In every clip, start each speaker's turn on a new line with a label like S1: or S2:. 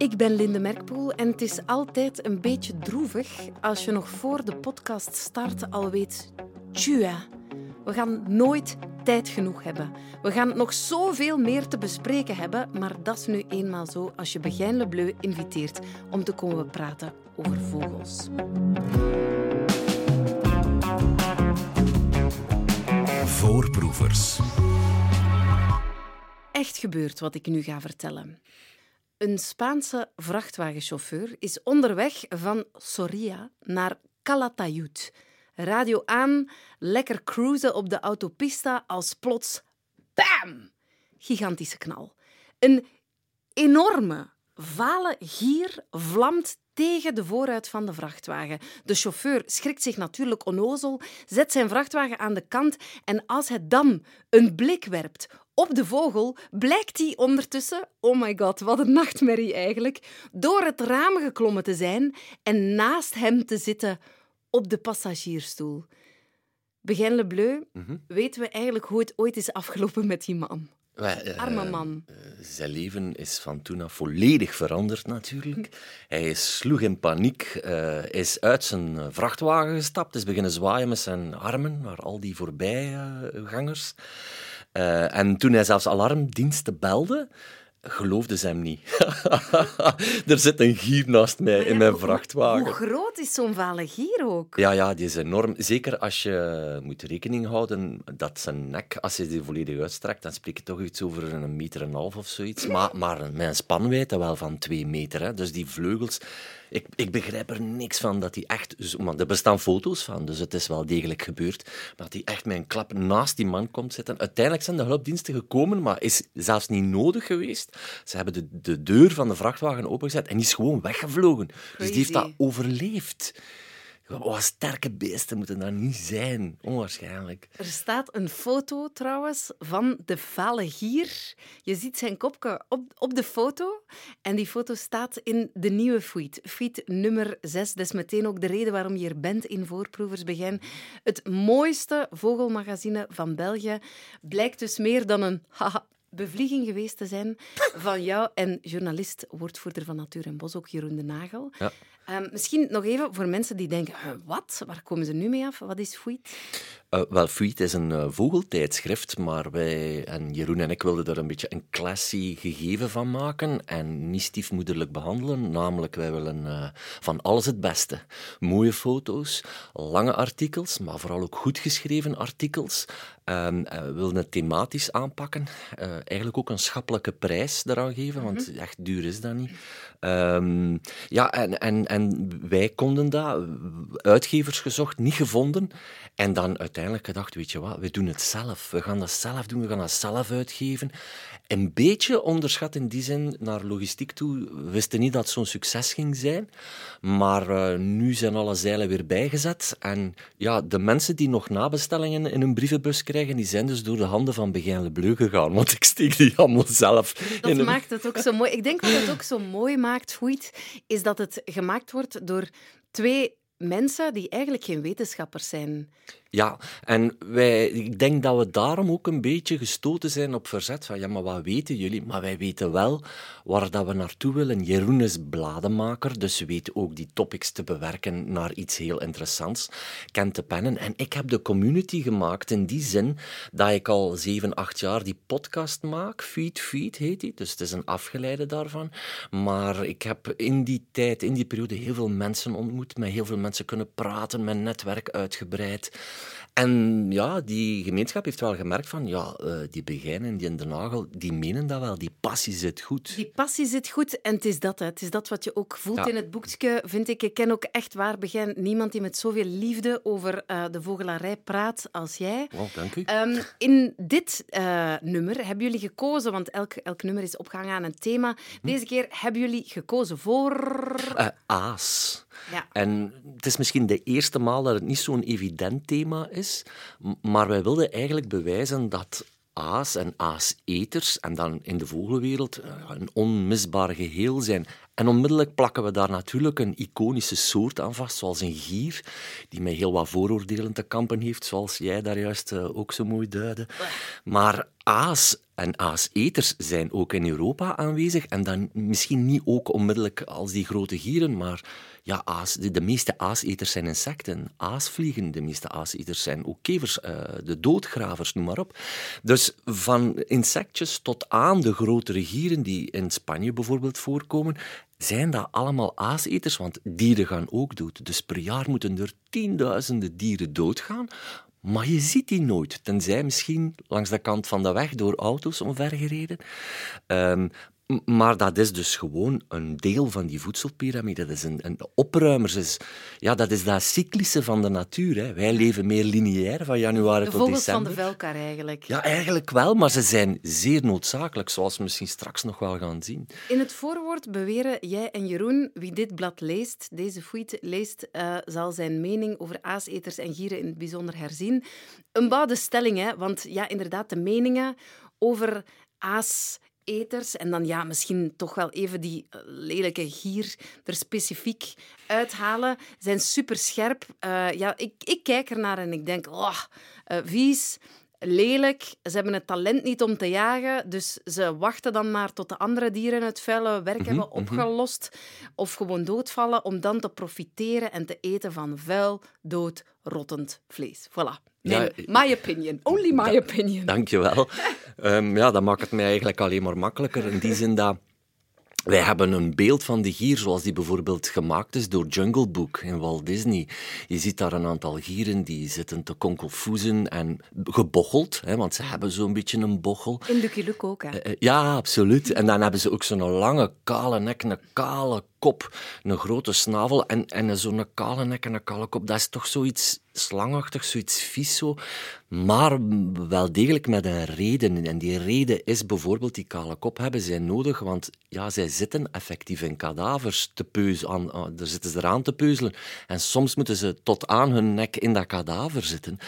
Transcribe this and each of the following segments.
S1: Ik ben Linde Merkpoel en het is altijd een beetje droevig als je nog voor de podcast start al weet... Tjua, we gaan nooit tijd genoeg hebben. We gaan nog zoveel meer te bespreken hebben, maar dat is nu eenmaal zo als je Begijn Le Bleu inviteert om te komen praten over vogels.
S2: Voorproevers.
S1: Echt gebeurd wat ik nu ga vertellen. Een Spaanse vrachtwagenchauffeur is onderweg van Soria naar Calatayud. Radio aan, lekker cruisen op de autopista als plots bam! Gigantische knal. Een enorme, vale gier vlamt tegen de vooruit van de vrachtwagen. De chauffeur schrikt zich natuurlijk onnozel, zet zijn vrachtwagen aan de kant en als hij dan een blik werpt op de vogel, blijkt hij ondertussen, oh my god, wat een nachtmerrie eigenlijk, door het raam geklommen te zijn en naast hem te zitten op de passagiersstoel. Begin Le Bleu, weten we eigenlijk hoe het ooit is afgelopen met die man?
S3: Eh,
S1: Arme man.
S3: eh, zijn leven is van toen af volledig veranderd natuurlijk. Hij sloeg in paniek, eh, is uit zijn vrachtwagen gestapt, is beginnen zwaaien met zijn armen naar al die voorbijgangers. Eh, en toen hij zelfs alarmdiensten belde, geloofden ze hem niet. er zit een gier naast mij in mijn vrachtwagen.
S1: Hoe groot is zo'n vale gier ook?
S3: Ja, ja, die is enorm. Zeker als je moet rekening houden dat zijn nek, als je die volledig uitstrekt, dan spreek je toch iets over een meter en een half of zoiets. Maar, maar met een spanwijdte wel van twee meter. Hè. Dus die vleugels... Ik, ik begrijp er niks van dat hij echt... Maar er bestaan foto's van, dus het is wel degelijk gebeurd. Maar dat hij echt met een klap naast die man komt zitten. Uiteindelijk zijn de hulpdiensten gekomen, maar is zelfs niet nodig geweest. Ze hebben de, de deur van de vrachtwagen opengezet en die is gewoon weggevlogen. Dus die heeft dat overleefd. Wat sterke beesten moeten dat niet zijn. Onwaarschijnlijk.
S1: Er staat een foto trouwens van de vale gier. Je ziet zijn kopje op, op de foto. En die foto staat in de nieuwe feed. Feed nummer 6. Dat is meteen ook de reden waarom je hier bent in Voorproevers Begin. Het mooiste vogelmagazine van België blijkt dus meer dan een haha, bevlieging geweest te zijn van jou en journalist, woordvoerder van Natuur en Bos, ook Jeroen de Nagel.
S3: Ja.
S1: Ehm, misschien nog even voor mensen die denken, "Huh, wat? Waar komen ze nu mee af? Wat is Feed?
S3: Eh, wel, Fruit is een eh, vogeltijdschrift, maar wij en Jeroen en ik wilden er een beetje een classy gegeven van maken en niet stiefmoederlijk behandelen. Namelijk, wij willen eh, van alles het beste. Mooie foto's, lange artikels, maar vooral ook goed geschreven artikels. Ehm, eh, we wilden het thematisch aanpakken. Eigenlijk ook een schappelijke prijs daaraan geven, want echt duur is dat niet. Ehm, ja, en, en, en wij konden dat, uitgevers gezocht, niet gevonden. En dan uiteindelijk gedacht, weet je wat, we doen het zelf. We gaan dat zelf doen, we gaan dat zelf uitgeven. Een beetje onderschat in die zin naar logistiek toe. We wisten niet dat het zo'n succes ging zijn. Maar eh, nu zijn alle zeilen weer bijgezet. En ja, de mensen die nog nabestellingen in hun brievenbus krijgen, die zijn dus door de handen van Begijn Le Bleu gegaan. Want ik steek die allemaal zelf
S1: Dat
S3: in een...
S1: maakt het ook zo mooi. Ik denk wat het ook zo mooi maakt, Fouit, is dat het gemaakt wordt door twee mensen die eigenlijk geen wetenschappers zijn.
S3: Ja, en wij, ik denk dat we daarom ook een beetje gestoten zijn op verzet. Van ja, maar wat weten jullie? Maar wij weten wel waar dat we naartoe willen. Jeroen is bladenmaker, dus weet ook die topics te bewerken naar iets heel interessants. Kent de pennen. En ik heb de community gemaakt in die zin dat ik al zeven, acht jaar die podcast maak. Feed, Feed heet die. Dus het is een afgeleide daarvan. Maar ik heb in die tijd, in die periode, heel veel mensen ontmoet. Met heel veel mensen kunnen praten, mijn netwerk uitgebreid. En ja, die gemeenschap heeft wel gemerkt van, ja, eh, die Begijn en die in Den Nagel, die menen dat wel, die passie zit goed.
S1: Die passie zit goed en het is dat. Hè. Het is dat wat je ook voelt
S3: Ja.
S1: in het boekje, vind ik. Ik ken ook echt waar begin niemand die met zoveel liefde over eh, de vogelarij praat als jij.
S3: Wow, dank u.
S1: Ehm, in dit eh, nummer hebben jullie gekozen, want elk, elk nummer is opgehangen aan een thema. Deze keer hebben jullie gekozen voor...
S3: Aas.
S1: Ja.
S3: En het is misschien de eerste maal dat het niet zo'n evident thema is, maar wij wilden eigenlijk bewijzen dat aas en aaseters, en dan in de vogelwereld, eh, een onmisbaar geheel zijn. En onmiddellijk plakken we daar natuurlijk een iconische soort aan vast, zoals een gier, die met heel wat vooroordelen te kampen heeft, zoals jij daar juist eh, ook zo mooi duidde. Maar aas En aaseters zijn ook in Europa aanwezig. En dan misschien niet ook onmiddellijk als die grote gieren, maar ja, aas, de, meeste aaseters zijn insecten. Aasvliegen, de meeste aaseters zijn ook kevers, uh, de doodgravers, noem maar op. Dus van insectjes tot aan de grotere gieren die in Spanje bijvoorbeeld voorkomen, zijn dat allemaal aaseters, want dieren gaan ook dood. Dus per jaar moeten er tienduizenden dieren doodgaan, maar je ziet die nooit, tenzij misschien langs de kant van de weg door auto's omvergereden. Um, maar dat is dus gewoon een deel van die voedselpiramide. Dat is een, een opruimers. Is, ja, dat is dat cyclische van de natuur. Hè. Wij leven meer lineair van januari
S1: de
S3: tot december.
S1: De vogels van de velkar eigenlijk.
S3: Ja, eigenlijk wel, maar ze zijn zeer noodzakelijk, zoals we misschien straks nog wel gaan zien.
S1: In het voorwoord beweren jij en Jeroen, wie dit blad leest, deze fouille leest, uh, zal zijn mening over aaseters en gieren in het bijzonder herzien. Een bouwde stelling, hè, want ja, inderdaad, de meningen over aas eters. En dan ja, misschien toch wel even die eh, lelijke gier er specifiek uithalen. Zijn super scherp. Uh, ja, ik, ik kijk ernaar en ik denk, oh, uh, vies lelijk. Ze hebben het talent niet om te jagen, dus ze wachten dan maar tot de andere dieren het vuile werk mhm, hebben mhm. opgelost of gewoon doodvallen om dan te profiteren en te eten van vuil, dood, rottend vlees. Voilà. Ja, my opinion. Only my opinion.
S3: Dankjewel. um, ja, dat maakt het mij eigenlijk alleen maar makkelijker. In die zin dat wij hebben een beeld van de gier zoals die bijvoorbeeld gemaakt is door Jungle Book in Walt Disney. Je ziet daar een aantal gieren die zitten te konkelfoezen en gebocheld, hè, want ze hebben zo'n beetje een bochel.
S1: In Lucky Luke ook, hè?
S3: Uh, ja, absoluut. En dan hebben ze ook zo'n lange, kale nek, een kale kop, een grote snavel en, en zo'n kale nek en een kale kop. Dat is toch zoiets slangachtig, zoiets vies zo, maar wel degelijk met een reden. En die reden is bijvoorbeeld die kale kop hebben zij nodig, want ja, zij zitten effectief in kadavers te peuzelen, daar zitten ze eraan te peuzelen. En soms moeten ze tot aan hun nek in dat kadaver zitten.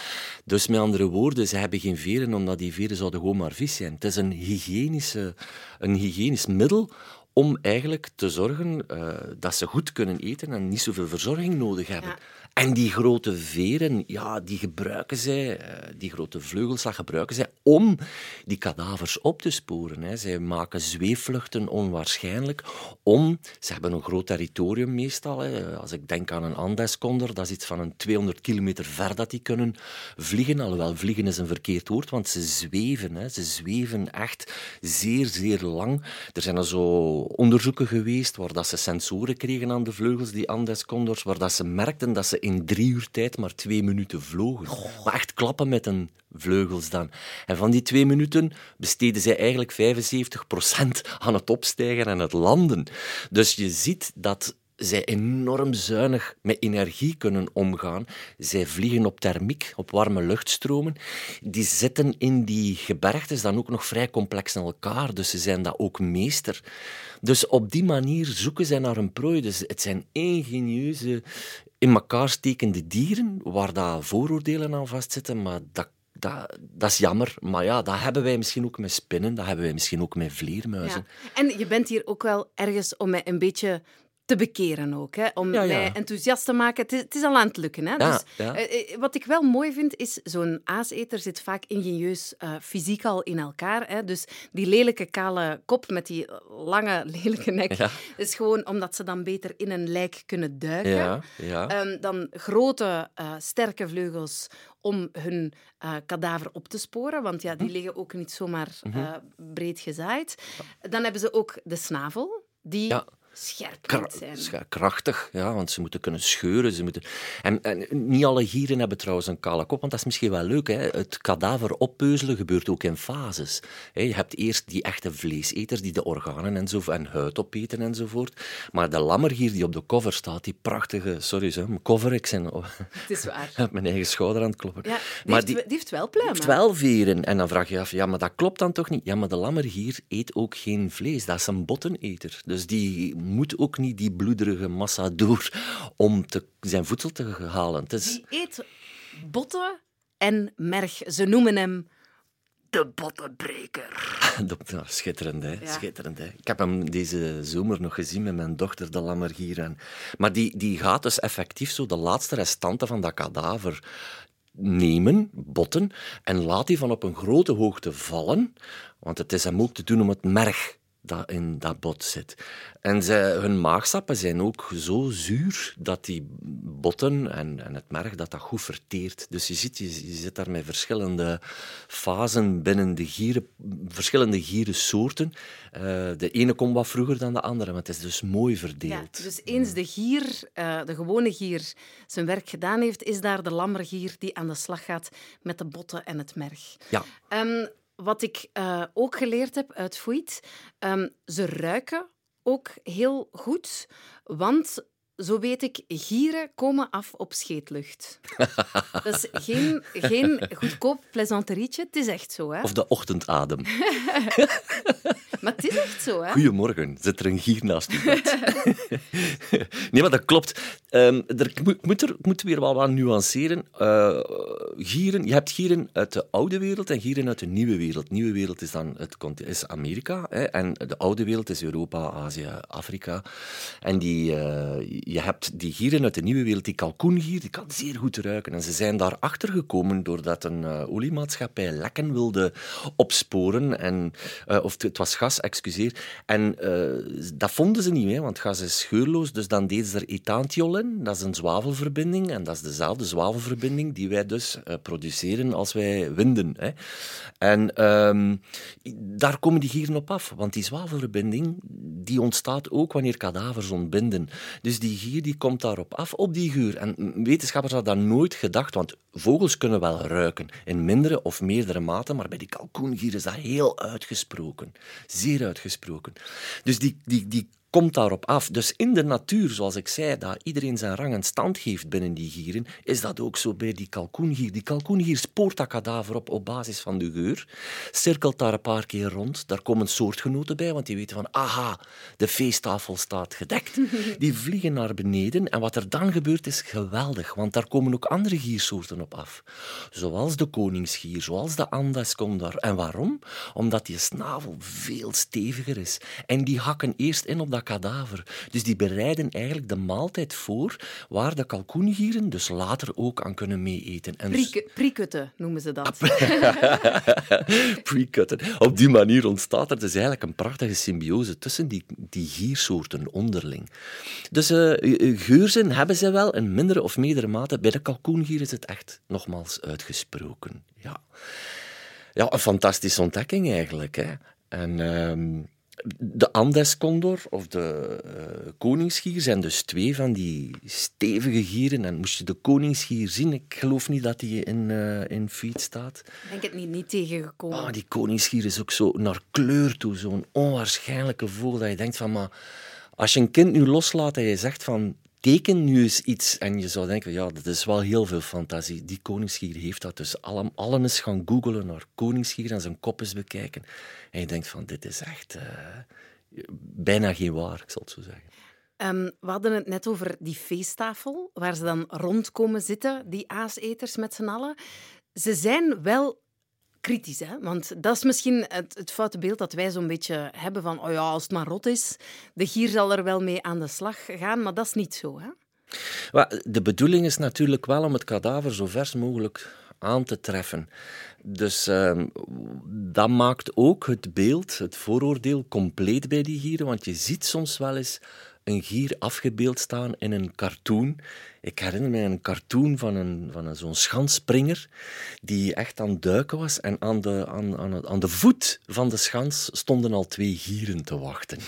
S3: Dus met andere woorden, ze hebben geen veren, omdat die veren zouden gewoon maar vies zijn. Het is een, hygiënische, een hygiënisch middel om eigenlijk te zorgen uh, dat ze goed kunnen eten en niet zoveel verzorging nodig hebben. En die grote veren, ja, die gebruiken zij, eh, die grote vleugels, dat gebruiken zij om die kadavers op te sporen. Zij maken zweefvluchten onwaarschijnlijk om... Ze hebben een groot territorium meestal. Als ik denk aan een Andeskonder, dat is iets van een 200 kilometer ver dat die kunnen vliegen. Alhoewel, vliegen is een verkeerd woord, want ze zweven. Ze zweven echt zeer, zeer lang. Er zijn er zo onderzoeken geweest waar dat ze sensoren kregen aan de vleugels, die Andeskondors, waar dat ze merkten dat ze in drie uur tijd maar twee minuten vlogen. Maar echt klappen met een vleugels dan. En van die twee minuten besteden zij eigenlijk 75% aan het opstijgen en het landen. Dus je ziet dat zij enorm zuinig met energie kunnen omgaan. Zij vliegen op thermiek, op warme luchtstromen. Die zitten in die gebergtes dan ook nog vrij complex in elkaar, dus ze zijn dat ook meester. Dus op die manier zoeken zij naar een prooi. Dus het zijn ingenieuze, in elkaar stekende dieren, waar daar vooroordelen aan vastzitten, maar dat dat, dat, is jammer. Maar ja, dat hebben wij misschien ook met spinnen, dat hebben wij misschien ook met vleermuizen.
S1: Ja. En je bent hier ook wel ergens om mij een beetje te bekeren ook. Hè? Om mij enthousiast te maken. Het is, het is, al aan het lukken. Hè? dus, uh, wat ik wel mooi vind, is zo'n aaseter zit vaak ingenieus uh, fysiek al in elkaar. Hè? Dus die lelijke kale kop met die lange lelijke nek is gewoon omdat ze dan beter in een lijk kunnen duiken. Um, dan grote, uh, sterke vleugels om hun uh, kadaver op te sporen, want ja, die hm. liggen ook niet zomaar uh, breed gezaaid. Dan hebben ze ook de snavel, die scherp zijn.
S3: krachtig, ja, want ze moeten kunnen scheuren. Ze moeten... En, en, niet alle gieren hebben trouwens een kale kop, want dat is misschien wel leuk. Hè? Het kadaver oppeuzelen gebeurt ook in fases. Je hebt eerst die echte vleeseters die de organen en, zo, en huid opeten enzovoort. Maar de lammergier die op de cover staat, die prachtige... Sorry, zo, mijn cover, ik ben
S1: oh, het is waar.
S3: op mijn eigen schouder aan het kloppen.
S1: Ja, die, maar die, heeft, die heeft wel pluimen.
S3: heeft wel veren. En dan vraag je af, ja, maar dat klopt dan toch niet? Ja, maar de lammergier eet ook geen vlees. Dat is een botteneter. Dus die moet ook niet die bloederige massa door om te, zijn voedsel te halen. Het is...
S1: Die eet botten en merg. Ze noemen hem de bottenbreker.
S3: schitterend, hè? schitterend. Hè? Ik heb hem deze zomer nog gezien met mijn dochter, de lammergier. Maar die, die gaat dus effectief zo de laatste restanten van dat kadaver nemen, botten, en laat die van op een grote hoogte vallen. Want het is hem ook te doen om het merg dat in dat bot zit. En zij, hun maagsappen zijn ook zo zuur dat die botten en, en het merg dat dat goed verteert. Dus je ziet, je, je zit daar met verschillende fasen binnen de gieren, verschillende gierensoorten. Uh, de ene komt wat vroeger dan de andere, maar het is dus mooi verdeeld.
S1: Ja, dus eens de gier, uh, de gewone gier, zijn werk gedaan heeft, is daar de lammergier die aan de slag gaat met de botten en het merg.
S3: Ja.
S1: Um, wat ik uh, ook geleerd heb uit Fouit, um, ze ruiken ook heel goed, want zo weet ik, gieren komen af op scheetlucht. dat is geen, geen goedkoop plezanterietje, het is echt zo. Hè?
S3: Of de ochtendadem.
S1: maar het is echt zo. Hè?
S3: Goedemorgen, zit er een gier naast je bed? nee, maar dat klopt. Um, er, ik, moet er, moet weer wel wat nuanceren. Uh, gieren, je hebt gieren uit de oude wereld en gieren uit de nieuwe wereld. De nieuwe wereld is dan het, is Amerika hè, en de oude wereld is Europa, Azië, Afrika. En die... Uh, je hebt die gieren uit de nieuwe wereld, die kalkoengier, die kan zeer goed ruiken. En ze zijn daarachter gekomen doordat een uh, oliemaatschappij lekken wilde opsporen. En, of het was gas, excuseer. En uh, dat vonden ze niet, hè, want gas is geurloos. Dus dan deden ze er ethantiol in. Dat is een zwavelverbinding. En dat is dezelfde zwavelverbinding die wij dus produceren als wij winden. Hè. En um, daar komen die gieren op af. Want die zwavelverbinding die ontstaat ook wanneer kadavers ontbinden. Dus die gier die komt daarop af, op die geur. En wetenschappers hadden dat nooit gedacht, want vogels kunnen wel ruiken, in mindere of meerdere mate, maar bij die kalkoengier is dat heel uitgesproken. Zeer uitgesproken. Dus die, die, die komt daarop af. Dus in de natuur, zoals ik zei, dat iedereen zijn rang en stand geeft binnen die gieren, is dat ook zo bij die kalkoengier. Die kalkoengier spoort dat kadaver op op basis van de geur, cirkelt daar een paar keer rond, daar komen soortgenoten bij, want die weten van, aha, de feesttafel staat gedekt. Die vliegen naar beneden en wat er dan gebeurt is geweldig, want daar komen ook andere giersoorten op af. Zoals de koningsgier, zoals de andescondor. En waarom? Omdat die snavel veel steviger is. En die hakken eerst in op dat kadaver. Dus die bereiden eigenlijk de maaltijd voor waar de kalkoengieren dus later ook aan kunnen meeeten.
S1: Prikutten noemen ze dat.
S3: Prekutten. Op die manier ontstaat er dus eigenlijk een prachtige symbiose tussen die, die giersoorten onderling. Dus uh, geurzin hebben ze wel in mindere of meerdere mate. Bij de kalkoengier is het echt nogmaals uitgesproken. Ja, ja een fantastische ontdekking eigenlijk. Hè. En... Uh, de Andescondor of de uh, koningsgier zijn dus twee van die stevige gieren. En moest je de koningsgier zien, ik geloof niet dat die in, uh, in feed staat.
S1: Ik denk het niet, niet tegengekomen.
S3: Ah, die koningsgier is ook zo naar kleur toe, zo'n onwaarschijnlijke vogel dat je denkt van, maar als je een kind nu loslaat en je zegt van, teken nu eens iets. En je zou denken, ja, dat is wel heel veel fantasie. Die koningsgier heeft dat. Dus allen, allen eens gaan googelen naar koningsgier en zijn kop eens bekijken. En je denkt van, dit is echt uh, bijna geen waar, ik zal het zo zeggen.
S1: Um, we hadden het net over die feesttafel, waar ze dan rond komen zitten, die aaseters met z'n allen. Ze zijn wel kritisch, hè? want dat is misschien het, het foute beeld dat wij zo'n beetje hebben van, oh ja, als het maar rot is, de gier zal er wel mee aan de slag gaan, maar dat is niet zo. Hè?
S3: De bedoeling is natuurlijk wel om het kadaver zo vers mogelijk aan te treffen. Dus uh, dat maakt ook het beeld, het vooroordeel, compleet bij die gieren. Want je ziet soms wel eens een gier afgebeeld staan in een cartoon. Ik herinner me een cartoon van, een, van een, zo'n schanspringer die echt aan het duiken was. En aan de, aan, aan, aan de voet van de schans stonden al twee gieren te wachten.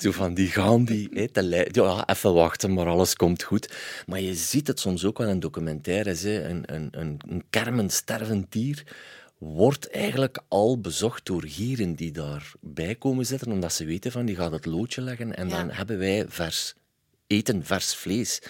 S3: Zo van, die gaan die... Te ja, even wachten, maar alles komt goed. Maar je ziet het soms ook wel in documentaires. Een, een, een, een kermend, stervend dier wordt eigenlijk al bezocht door gieren die daarbij komen zitten, omdat ze weten van die gaat het loodje leggen en dan hebben wij vers eten, vers vlees.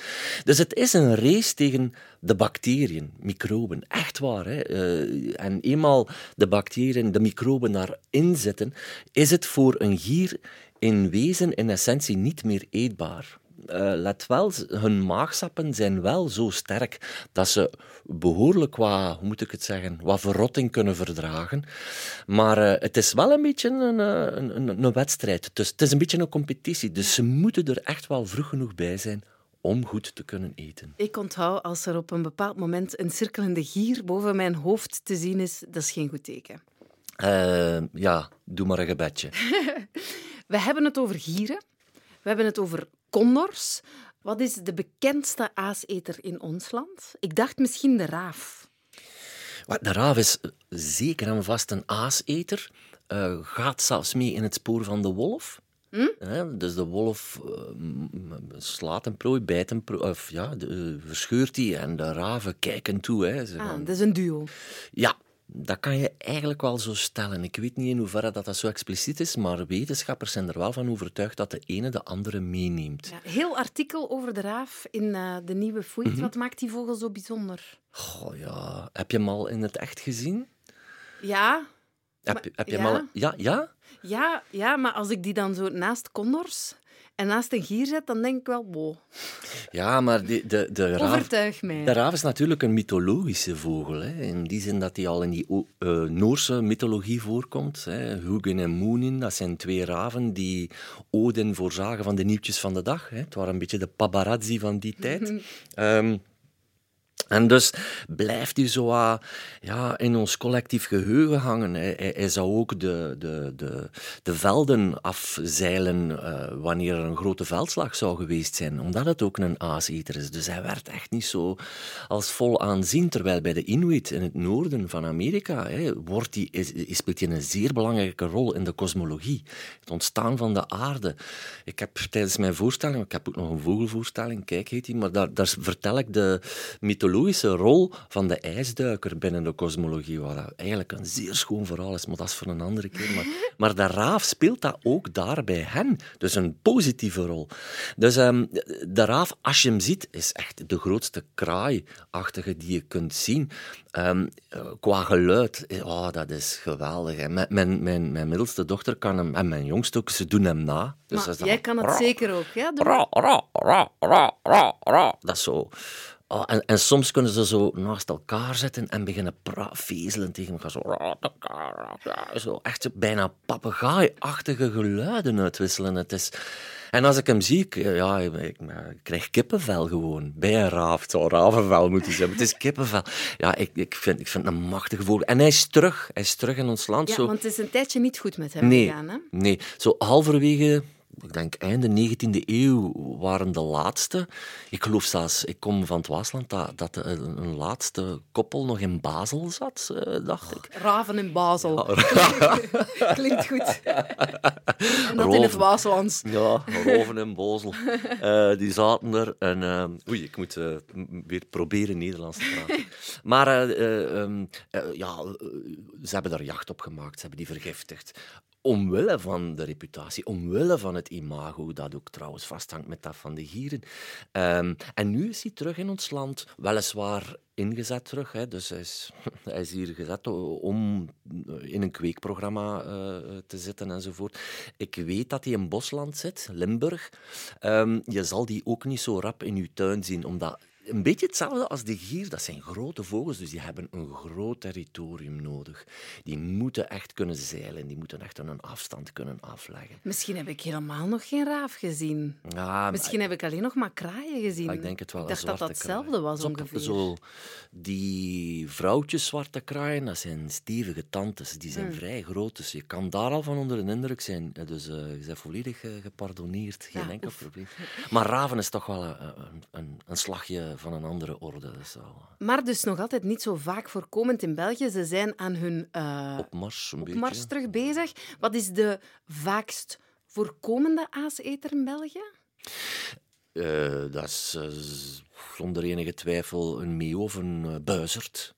S3: Dus het is een race tegen de bacteriën, microben. Echt waar. Hè? Uh, en eenmaal de bacteriën, de microben daarin zitten, is het voor een gier in wezen, in essentie, niet meer eetbaar. Uh, let wel, hun maagsappen zijn wel zo sterk dat ze behoorlijk wat, hoe moet ik het zeggen, wat verrotting kunnen verdragen. Maar uh, het is wel een beetje een, eh, een, een, een wedstrijd. Dus het is een beetje een competitie. Dus ze moeten er echt wel vroeg genoeg bij zijn om goed te kunnen eten.
S1: Ik onthoud als er op een bepaald moment een cirkelende gier boven mijn hoofd te zien is, dat is geen goed teken.
S3: Uh, ja, doe maar een gebedje.
S1: We hebben het over gieren. We hebben het over condors. Wat is de bekendste aaseter in ons land? Ik dacht misschien de raaf.
S3: De raaf is zeker en vast een aaseter. Uh, gaat zelfs mee in het spoor van de wolf. Hm? dus de wolf uh, slaat een prooi, bijt een prooi, of ja, de, verscheurt die en de raven kijken toe. Hè.
S1: Ze ah, dat is een duo.
S3: Ja, dat kan je eigenlijk wel zo stellen. Ik weet niet in hoeverre dat, dat zo expliciet is, maar wetenschappers zijn er wel van overtuigd dat de ene de andere meeneemt.
S1: Ja, heel artikel over de raaf in uh, de nieuwe Foeit. Mhm. Wat maakt die vogel zo bijzonder?
S3: Goh, ja. Heb je hem al in het echt gezien?
S1: Ja.
S3: Heb, maar, heb je ja. hem al... Ja, ja?
S1: Ja, ja, maar als ik die dan zo naast condors en naast een gier zet, dan denk ik wel, wow.
S3: Ja, maar de, de, de raaf...
S1: Overtuig mij.
S3: De raaf is natuurlijk een mythologische vogel. Hè. In die zin dat hij al in die uh, Noorse mythologie voorkomt. Hè. Hugin en Moonin, dat zijn twee raven die Odin voorzagen van de nieuwtjes van de dag. Hè. Het waren een beetje de paparazzi van die tijd. um, en dus blijft hij zo ja, in ons collectief geheugen hangen. Hij, hij zou ook de, de, de, de velden afzeilen uh, wanneer er een grote veldslag zou geweest zijn, omdat het ook een aaseter is. Dus hij werd echt niet zo als vol aanzien. Terwijl bij de Inuit in het noorden van Amerika hè, wordt die, is, speelt hij een zeer belangrijke rol in de kosmologie. Het ontstaan van de aarde. Ik heb tijdens mijn voorstelling, ik heb ook nog een vogelvoorstelling, kijk heet die, maar daar, daar vertel ik de mythologie mythologische rol van de ijsduiker binnen de kosmologie, wat eigenlijk een zeer schoon verhaal is, maar dat is voor een andere keer. Maar, maar de raaf speelt dat ook daar bij hen. Dus een positieve rol. Dus um, de raaf, als je hem ziet, is echt de grootste kraaiachtige die je kunt zien. Um, qua geluid, oh, dat is geweldig. Hè. Mijn, mijn, mijn, mijn, middelste dochter kan hem, en mijn jongste ook, ze doen hem na.
S1: Dus maar jij kan het zeker ook, ja?
S3: Ra, ra, ra, ra, ra, ra. Dat is zo... Oh, en, en, soms kunnen ze zo naast elkaar zitten en beginnen vezelen tegen elkaar. Zo, zo echt bijna papegaaiachtige geluiden uitwisselen. Het is... En als ik hem zie, ik, ja, ik, ik, krijg kippenvel gewoon. Bij een raaf. Het zou ravenvel moeten zijn, het is kippenvel. Ja, ik, ik, vind, ik vind het een machtige vogel. En hij is terug. Hij is terug in ons land.
S1: Ja,
S3: zo...
S1: want het is een tijdje niet goed met hem gegaan. Hè?
S3: Nee, zo halverwege ik denk einde 19e eeuw waren de laatste. Ik geloof zelfs, ik kom van het Waasland, dat, dat een, laatste koppel nog in Basel zat, eh, dacht ik.
S1: Raven in Basel. Klinkt goed. en dat in het Waaslands.
S3: Ja, Roven in Basel. Uh, die zaten er en... Uh, oei, ik moet weer proberen Nederlands te praten. Maar um, ja, ze hebben daar jacht op gemaakt, ze hebben die vergiftigd omwille van de reputatie, omwille van het imago, dat ook trouwens vasthangt met dat van de gieren. Um, en nu is hij terug in ons land, weliswaar ingezet terug. Hè. Dus hij is, hij is hier gezet om in een kweekprogramma uh, te zitten enzovoort. Ik weet dat hij in Bosland zit, Limburg. Um, je zal die ook niet zo rap in je tuin zien, omdat een beetje hetzelfde als de gier. Dat zijn grote vogels, dus die hebben een groot territorium nodig. Die moeten echt kunnen zeilen, die moeten echt een afstand kunnen afleggen.
S1: Misschien heb ik helemaal nog geen raaf gezien. Ja, Misschien heb ik alleen nog maar kraaien gezien.
S3: ik denk het wel.
S1: Ik dacht dat dat hetzelfde was ongeveer.
S3: Zo, die vrouwtjes zwarte kraaien, dat zijn stevige tantes. Die zijn hmm. vrij groot, dus je kan daar al van onder de indruk zijn. Dus uh, je bent volledig uh, gepardoneerd, geen enkel probleem. Maar raven is toch wel een, een, een slagje van een andere orde. Dus
S1: Maar dus nog altijd niet zo vaak voorkomend in België. Ze zijn aan hun uh,
S3: opmars, een
S1: opmars terug bezig. Wat is de vaakst voorkomende aaseter in België?
S3: Uh, dat is uh, zonder enige twijfel een meeuw of een buizerd.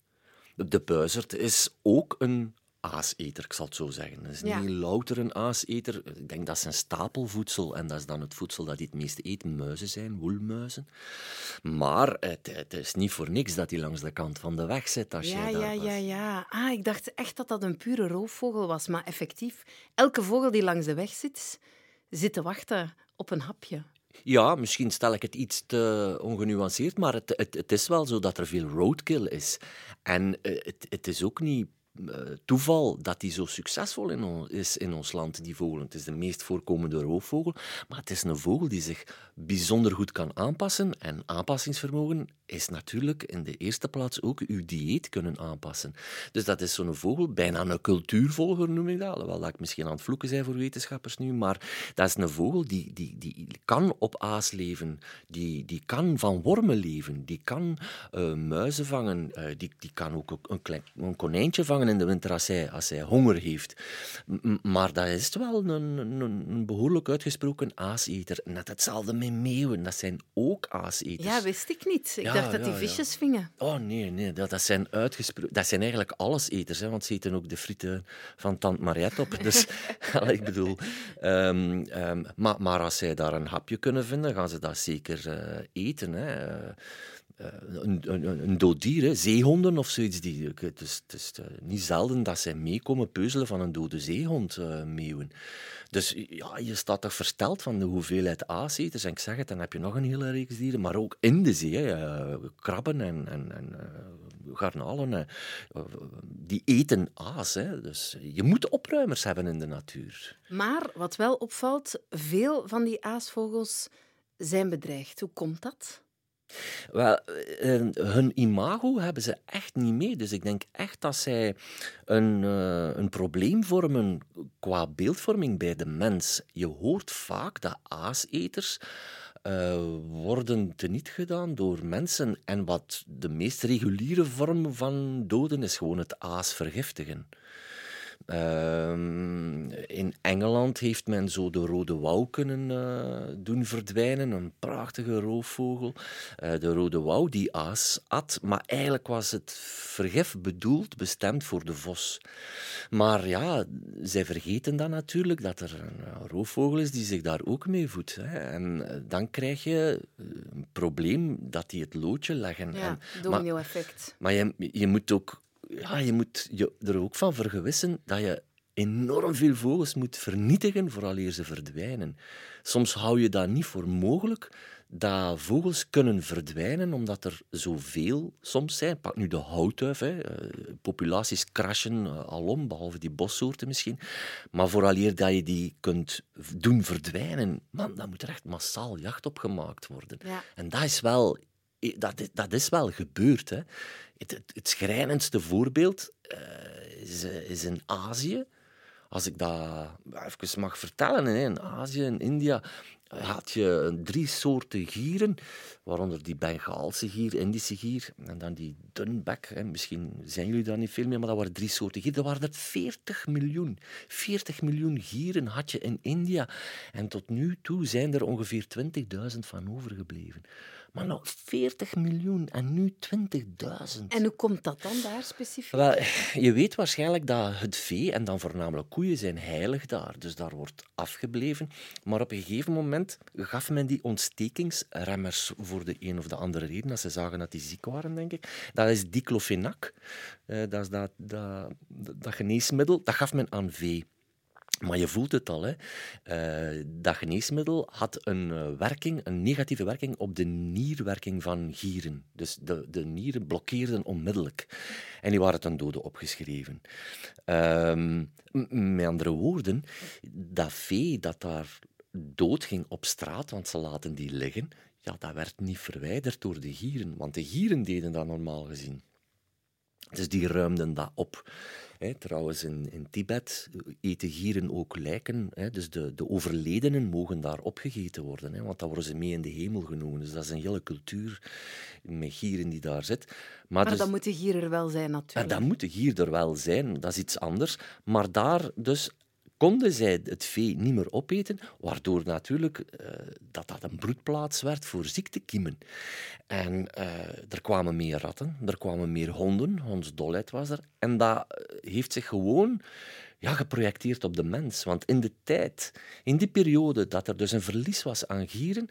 S3: De buizerd is ook een aaseter, ik zal het zo zeggen. Het is niet louter een aaseter. Ik denk dat zijn stapelvoedsel, en dat is dan het voedsel dat hij het meest eet, muizen zijn, woelmuizen. Maar het, het, is niet voor niks dat hij langs de kant van de weg zit als
S1: ja,
S3: jij
S1: Ja, ja, ja. Ah, ik dacht echt dat dat een pure roofvogel was. Maar effectief, elke vogel die langs de weg zit, zit te wachten op een hapje.
S3: Ja, misschien stel ik het iets te ongenuanceerd, maar het, het, het is wel zo dat er veel roadkill is. En eh, het, het is ook niet toeval dat die zo succesvol in is in ons land, die vogel. Het is de meest voorkomende roofvogel, maar het is een vogel die zich bijzonder goed kan aanpassen. En aanpassingsvermogen is natuurlijk in de eerste plaats ook uw dieet kunnen aanpassen. Dus dat is zo'n vogel, bijna een cultuurvolger noem ik dat, alhoewel dat ik misschien aan het vloeken zijn voor wetenschappers nu, maar dat is een vogel die, die, die kan op aas leven, die, die kan van wormen leven, die kan uh, muizen vangen, uh, die, die kan ook een, klein, een konijntje vangen in de winter als hij, als hij honger heeft. maar dat is wel een, een, een behoorlijk uitgesproken aaseter. Net hetzelfde met meeuwen, dat zijn ook aaseters.
S1: Ja, wist ik niet. Ik dacht dat die visjes vingen.
S3: Oh nee, nee dat, dat zijn uitgesproken... Dat zijn eigenlijk alleseters, hè, want ze eten ook de frieten van Tante Mariette op. Dus, ik bedoel... Um, um, maar, maar als zij daar een hapje kunnen vinden, gaan ze dat zeker uh, eten. Hè. Uh, een, een, een dood dier, zeehonden of zoiets. Die, het is, is niet zelden dat zij meekomen peuzelen van een dode zeehond, uh, meeuwen. Dus ja, je staat toch versteld van de hoeveelheid aaseters. En ik zeg het, dan heb je nog een hele reeks dieren. Maar ook in de zee, krabben en, en, en garnalen, die eten aas. Hè. Dus je moet opruimers hebben in de natuur.
S1: Maar wat wel opvalt, veel van die aasvogels zijn bedreigd. Hoe komt dat?
S3: Wel, eh, hun imago hebben ze echt niet mee. Dus ik denk echt dat zij een, uh, een probleem vormen qua beeldvorming bij de mens. Je hoort vaak dat aaseters worden teniet gedaan door mensen. En wat de meest reguliere vorm van doden is gewoon het aas vergiftigen. Ehm, in Engeland heeft men zo de rode wouw kunnen uh, doen verdwijnen, een prachtige roofvogel. Uh, de rode wouw die aas at, maar eigenlijk was het vergif bedoeld, bestemd voor de vos. Maar ja, zij vergeten dan natuurlijk dat er een roofvogel is die zich daar ook mee voedt. Hè. En eh, dan krijg je een probleem dat die het loodje leggen.
S1: Ja, domino-effect.
S3: Maar, maar je, je moet ook ja, je moet je er ook van vergewissen dat je enorm veel vogels moet vernietigen vooraleer ze verdwijnen. Soms hou je dat niet voor mogelijk dat vogels kunnen verdwijnen omdat er zoveel soms zijn. Pak nu de houtduif. Hè. Eh, populaties crashen eh, alom, behalve die bossoorten misschien. Maar vooraleer dat je die kunt doen verdwijnen, man, dan moet er echt massaal jacht op gemaakt worden.
S1: Ja.
S3: En dat is wel dat, dat is wel gebeurd. Hè. Het, het, schrijnendste voorbeeld is, eh, is in Azië. Als ik dat even mag vertellen, in Azië, in India, had je drie soorten gieren, waaronder die Bengaalse gier, Indische gier en dan die dunbek. Misschien zijn jullie daar niet veel meer, maar dat waren drie soorten gieren. Er waren er 40 miljoen. 40 miljoen gieren had je in India. En tot nu toe zijn er ongeveer 20.000 van overgebleven. Maar nog 40 miljoen en nu 20.000.
S1: En hoe komt dat dan daar specifiek?
S3: Wel, je weet waarschijnlijk dat het vee, en dan voornamelijk koeien, zijn heilig daar. Dus daar wordt afgebleven. Maar op een gegeven moment gaf men die ontstekingsremmers voor de een of de andere reden. Als ze zagen dat die ziek waren, denk ik. Dat is diclofenac. Eh, dat is dat, dat, dat geneesmiddel. Dat gaf men aan vee. Maar je voelt het al, hè. Uh, dat geneesmiddel had een uh, werking, een negatieve werking op de nierwerking van gieren. Dus de, de nieren blokkeerden onmiddellijk. En die waren ten dode opgeschreven. Uh, met andere woorden, dat vee dat daar doodging op straat, want ze laten die liggen, ja, dat werd niet verwijderd door de gieren, want de gieren deden dat normaal gezien. Dus die ruimden dat op trouwens, in, in Tibet eten gieren ook lijken. dus de, de overledenen mogen daar opgegeten worden, want dan worden ze mee in de hemel genomen. Dus dat is een hele cultuur met gieren die daar zit.
S1: Maar, maar dus, dan moet de gier er wel zijn, natuurlijk.
S3: dan moet de gier er wel zijn, dat is iets anders. Maar daar dus konden zij het vee niet meer opeten, waardoor natuurlijk uh, dat dat een broedplaats werd voor ziektekiemen. En uh, er kwamen meer ratten, er kwamen meer honden, hondsdolheid was er. En dat eh, heeft zich gewoon ja, geprojecteerd op de mens. Want in de tijd, in die periode dat er dus een verlies was aan gieren,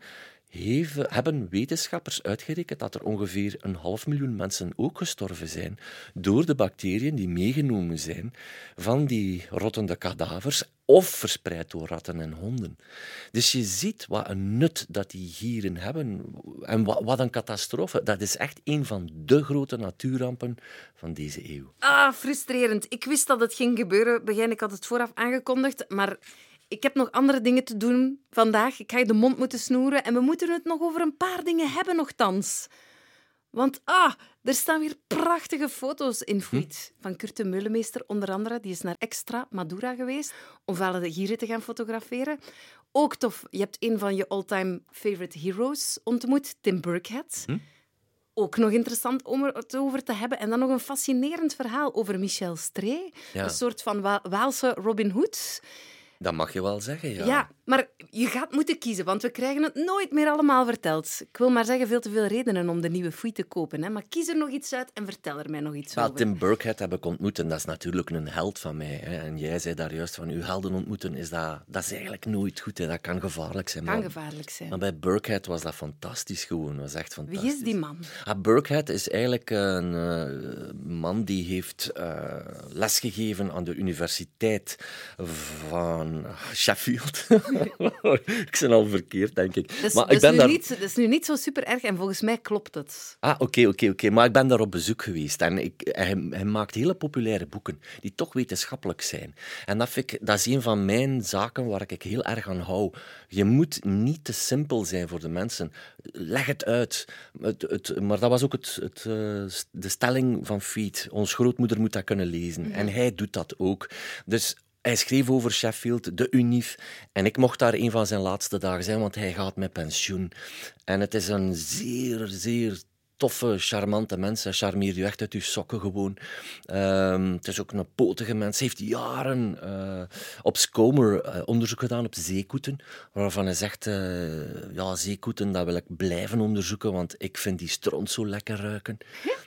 S3: Heven, hebben wetenschappers uitgerekend dat er ongeveer een half miljoen mensen ook gestorven zijn door de bacteriën die meegenomen zijn van die rottende kadavers of verspreid door ratten en honden. Dus je ziet wat een nut dat die gieren hebben en wat, wat een catastrofe. Dat is echt een van de grote natuurrampen van deze eeuw.
S1: Ah, frustrerend. Ik wist dat het ging gebeuren. Begin, ik had het vooraf aangekondigd, maar ik heb nog andere dingen te doen vandaag. Ik ga je de mond moeten snoeren en we moeten het nog over een paar dingen hebben nogthans. Want ah, er staan weer prachtige foto's in Fuit. Van Kurt de onder andere. Die is naar Extra Madura geweest om de Gieren te gaan fotograferen. Ook tof, je hebt een van je all-time favorite heroes ontmoet, Tim Burkhead. Ook nog interessant om het over te hebben. En dan nog een fascinerend verhaal over Michel Stree.
S3: Ja.
S1: Een soort van Wa- Waalse Robin Hood.
S3: Dat mag je wel zeggen, ja.
S1: Ja. Maar je gaat moeten kiezen, want we krijgen het nooit meer allemaal verteld. Ik wil maar zeggen, veel te veel redenen om de nieuwe foei te kopen. Hè? Maar kies er nog iets uit en vertel er mij nog iets
S3: Wel,
S1: over.
S3: Tim Burkhead heb ik ontmoet en dat is natuurlijk een held van mij. Hè. En jij zei daar juist van, uw helden ontmoeten, is dat, dat is eigenlijk nooit goed. Hè. Dat kan gevaarlijk zijn.
S1: kan
S3: maar,
S1: gevaarlijk zijn.
S3: maar bij Burkhead was dat fantastisch gewoon. Was echt
S1: Wie
S3: fantastisch.
S1: is die man?
S3: Ah, Burkhead is eigenlijk een eh, man die heeft eh, lesgegeven aan de universiteit van Sheffield. ik ben al verkeerd, denk ik.
S1: Is,
S3: maar ik ben
S1: nu
S3: daar...
S1: niet, dat is nu niet zo super erg en volgens mij klopt het.
S3: Ah, oké, oké, oké. Maar ik ben daar op bezoek geweest. En ik, hij, hij maakt hele populaire boeken die toch wetenschappelijk zijn. En dat, vind ik, dat is een van mijn zaken waar ik heel erg aan hou. Je moet niet te simpel zijn voor de mensen. Leg het uit. Het, het, maar dat was ook het, het, eh, de stelling van Feet. Ons grootmoeder moet dat kunnen lezen. En hij doet dat ook. Dus hij schreef over Sheffield, de UNIF. En ik mocht daar een van zijn laatste dagen zijn, want hij gaat met pensioen. En het is een zeer, zeer toffe, charmante mens. Hij charmeert je echt uit je sokken gewoon. Ehm, het is ook een potige mens. Hij heeft jaren eh, op Skomer eh, onderzoek gedaan op zeekoeten, waarvan hij zegt, eh, ja, zeekoeten, dat wil ik blijven onderzoeken, want ik vind die stront zo lekker ruiken.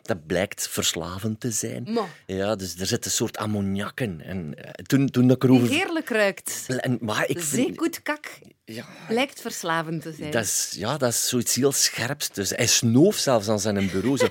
S3: Dat blijkt verslavend te zijn.
S1: Ma.
S3: Ja, dus er zit een soort ammoniak in. En toen, toen ik erover...
S1: Heerlijk ruikt.
S3: En, maar ik vind...
S1: Zeekoetkak
S3: Ja,
S1: lijkt verslavend te zijn.
S3: dat is, ja, dat is zoiets heel scherps. Dus hij snoof zelfs aan zijn bureau. Zo.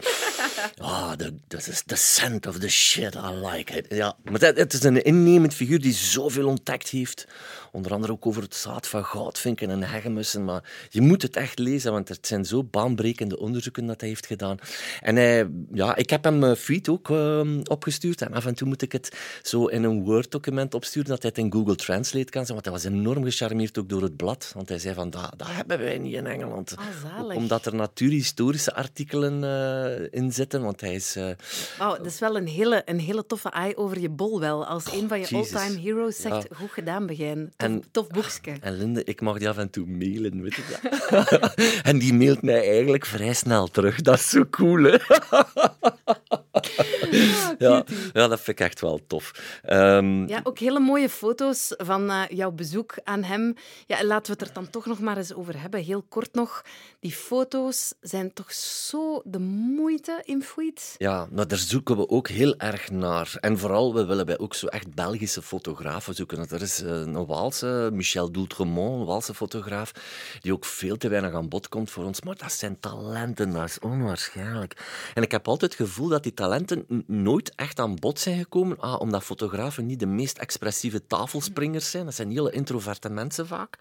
S3: Ah, the, this is the scent of the shit, I like it. Ja, maar dat, het is een innemend figuur die zoveel ontdekt heeft. Onder andere ook over het zaad van goudvinken en hegemussen. Maar je moet het echt lezen, want het zijn zo baanbrekende onderzoeken dat hij heeft gedaan. En hij, ja, ik heb hem uh, Feed ook uh, opgestuurd. En af en toe moet ik het zo in een Word-document opsturen, dat hij het in Google Translate kan zijn. Want hij was enorm gecharmeerd ook door het blad. Want hij zei van, dat, dat hebben wij niet in Engeland.
S1: Ah, zalig.
S3: Omdat er natuurhistorische artikelen uh, in zitten. Want hij is... Uh,
S1: oh, dat is wel een hele, een hele toffe eye over je bol wel. Als een van je all-time heroes zegt, ja. goed gedaan, Begijn. Tof, en, tof boekje.
S3: En Linde, ik mag die af en toe mailen, weet je dat? en die mailt mij eigenlijk vrij snel terug. Dat is zo cool, hè?
S1: Oh,
S3: ja, ja, dat vind ik echt wel tof. Um,
S1: ja, ook hele mooie foto's van uh, jouw bezoek aan hem. Ja, laten we het er dan toch nog maar eens over hebben. Heel kort nog. Die foto's zijn toch zo de moeite in
S3: Ja, maar daar zoeken we ook heel erg naar. En vooral, we willen bij ook zo echt Belgische fotografen zoeken. Er is een Waalse, Michel Doultremont, een Waalse fotograaf, die ook veel te weinig aan bod komt voor ons. Maar dat zijn talenten, dat is onwaarschijnlijk. En ik heb altijd het gevoel dat die talenten nooit echt aan bod zijn gekomen, ah, omdat fotografen niet de meest expressieve tafelspringers zijn. Dat zijn hele introverte mensen vaak.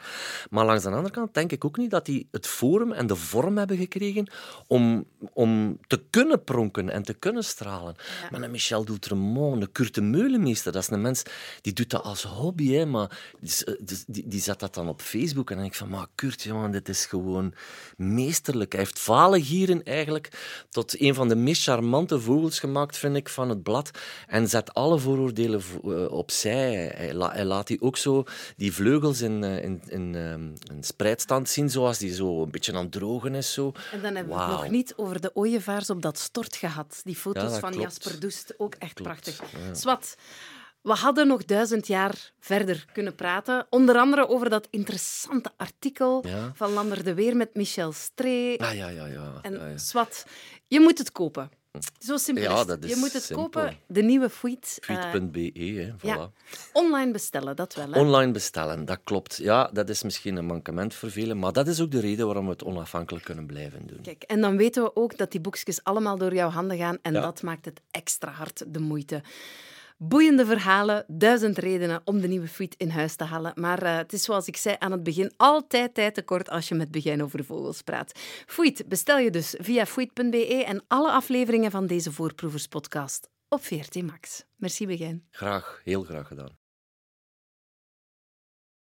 S3: Maar langs de andere kant denk ik ook niet dat die het forum en de vorm hebben gekregen om, om te kunnen pronken en te kunnen stralen. Ja. Maar een Michel Doultremont, een Kurt de Meulemeester, dat is een mens die doet dat als hobby, hè, maar die, die, die zet dat dan op Facebook en dan denk ik van, maar Kurt, jongen, dit is gewoon meesterlijk. Hij heeft valengieren eigenlijk tot een van de meest charmante vogels gemaakt, vind ik, van het blad. En zet alle vooroordelen opzij. Hij, la, hij laat die ook zo die vleugels in, in, in, in spreidstand zien, zoals die zo een beetje aan het drogen is. Zo.
S1: En dan hebben we wow. het nog niet over de ooievaars op dat stort gehad. Die foto's
S3: ja,
S1: van
S3: klopt.
S1: Jasper Doest, ook echt
S3: klopt.
S1: prachtig.
S3: Ja.
S1: Swat, we hadden nog duizend jaar verder kunnen praten. Onder andere over dat interessante artikel
S3: Ja.
S1: van Lander de Weer met Michel Stree.
S3: Ah, ja, ja, ja.
S1: En. Swat, je moet het kopen. Zo simpel
S3: Ja, dat is
S1: Je moet het
S3: simpel.
S1: kopen, de nieuwe Fuit. eh,
S3: Tweet.be, hè, voilà.
S1: ja. Online bestellen, dat wel. Hè?
S3: Online bestellen, dat klopt. Ja, dat is misschien een mankement voor velen, maar dat is ook de reden waarom we het onafhankelijk kunnen blijven doen.
S1: Kijk, en dan weten we ook dat die boekjes allemaal door jouw handen gaan en
S3: Ja.
S1: dat maakt het extra hard de moeite. Boeiende verhalen, duizend redenen om de nieuwe Fuit in huis te halen. Maar eh, het is zoals ik zei aan het begin, altijd tijd tekort als je met Begijn over vogels praat. Fuit bestel je dus via fuit.be en alle afleveringen van deze Voorproevers podcast op VRT Max. Merci Begijn.
S3: Graag, heel graag gedaan.